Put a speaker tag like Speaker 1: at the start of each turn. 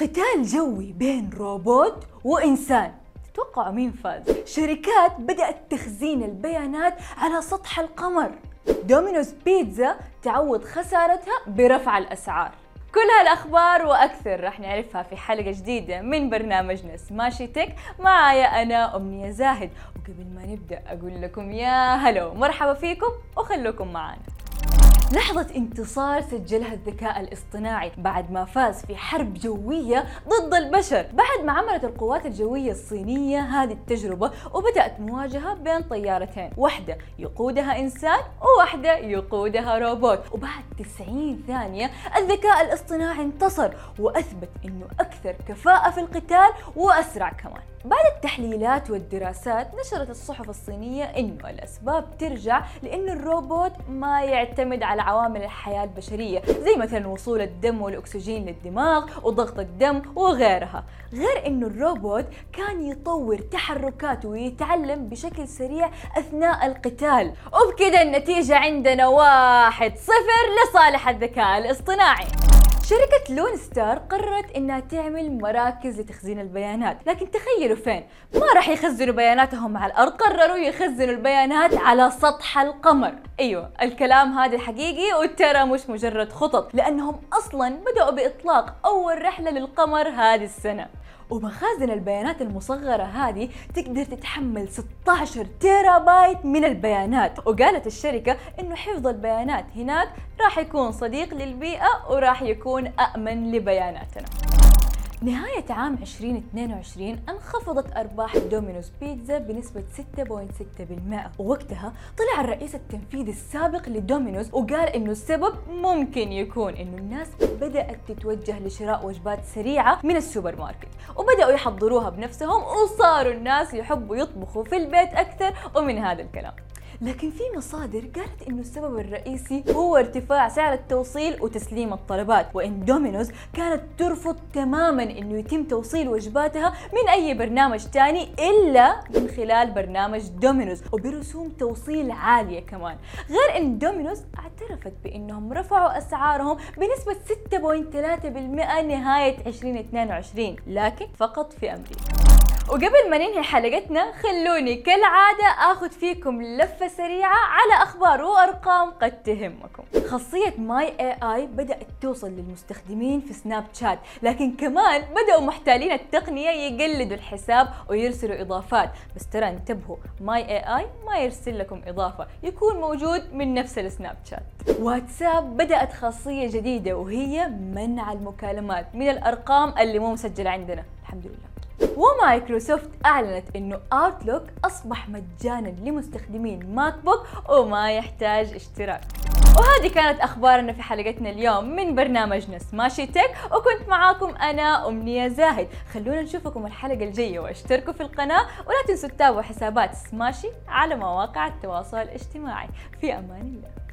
Speaker 1: قتال جوي بين روبوت وإنسان. تتوقعوا مين فاز؟ شركات بدأت تخزين البيانات على سطح القمر. دومينوز بيتزا تعوض خسارتها برفع الأسعار. كل هالأخبار وأكثر رح نعرفها في حلقة جديدة من برنامجنا Smashi Tech معايا أنا أمنية زاهد. وقبل ما نبدأ أقول لكم يا هلو مرحبا فيكم وخلوكم معانا. لحظة انتصار سجلها الذكاء الاصطناعي بعد ما فاز في حرب جوية ضد البشر. بعد ما عملت القوات الجوية الصينية هذه التجربة وبدأت مواجهة بين طيارتين. واحدة يقودها إنسان وواحدة يقودها روبوت. وبعد 90 ثانية الذكاء الاصطناعي انتصر وأثبت أنه أكثر كفاءة في القتال وأسرع كمان. بعد التحليلات والدراسات نشرت الصحف الصينية إنه الأسباب ترجع لأن الروبوت ما يعتمد على عوامل الحياة البشرية زي مثلا وصول الدم والأكسجين للدماغ وضغط الدم وغيرها. غير إنه الروبوت كان يطور تحركاته ويتعلم بشكل سريع أثناء القتال. وبكذا النتيجة عندنا واحد صفر لصالح الذكاء الاصطناعي. شركة لون ستار قررت إنها تعمل مراكز لتخزين البيانات، لكن تخيلوا فين؟ ما راح يخزنوا بياناتهم على الأرض، قرروا يخزنوا البيانات على سطح القمر. أيوه، الكلام هذا حقيقي وترى مش مجرد خطط، لأنهم أصلا بدأوا بإطلاق أول رحلة للقمر هذه السنة. ومخازن البيانات المصغرة هذه تقدر تتحمل 16 تيرا بايت من البيانات. وقالت الشركة إنه حفظ البيانات هناك راح يكون صديق للبيئة وراح يكون أأمن لبياناتنا. نهاية عام 2022 انخفضت أرباح دومينوز بيتزا بنسبة 6.6% ووقتها طلع الرئيس التنفيذي السابق لدومينوز وقال إنه السبب ممكن يكون إنه الناس بدأت تتوجه لشراء وجبات سريعة من السوبر ماركت وبدأوا يحضروها بنفسهم وصاروا الناس يحبوا يطبخوا في البيت أكثر ومن هذا الكلام. لكن في مصادر قالت إنه السبب الرئيسي هو ارتفاع سعر التوصيل وتسليم الطلبات وإن دومينوز كانت ترفض تماما إنه يتم توصيل وجباتها من أي برنامج تاني إلا من خلال برنامج دومينوز وبرسوم توصيل عالية كمان. غير إن دومينوز اعترفت بإنهم رفعوا أسعارهم بنسبة 6.3% نهاية 2022 لكن فقط في أمريكا. وقبل ما ننهي حلقتنا خلوني كالعادة آخذ فيكم لفة سريعة على أخبار وأرقام قد تهمكم. خاصية My AI بدأت توصل للمستخدمين في سناب شات، لكن كمان بدأوا محتالين التقنية يقلدوا الحساب ويرسلوا إضافات، بس ترى انتبهوا My AI ما يرسل لكم إضافة، يكون موجود من نفس السناب شات. واتساب بدأت خاصية جديدة وهي منع المكالمات من الأرقام اللي مو مسجلة عندنا، الحمد لله. ومايكروسوفت أعلنت إنه Outlook أصبح مجانا لمستخدمين MacBook وما يحتاج اشتراك. وهذه كانت أخبارنا في حلقتنا اليوم من برنامجنا Smashi Tech وكنت معاكم أنا أمنية زاهد. خلونا نشوفكم الحلقة الجاية واشتركوا في القناة ولا تنسوا تتابعوا حسابات سماشي على مواقع التواصل الاجتماعي. في أمان الله.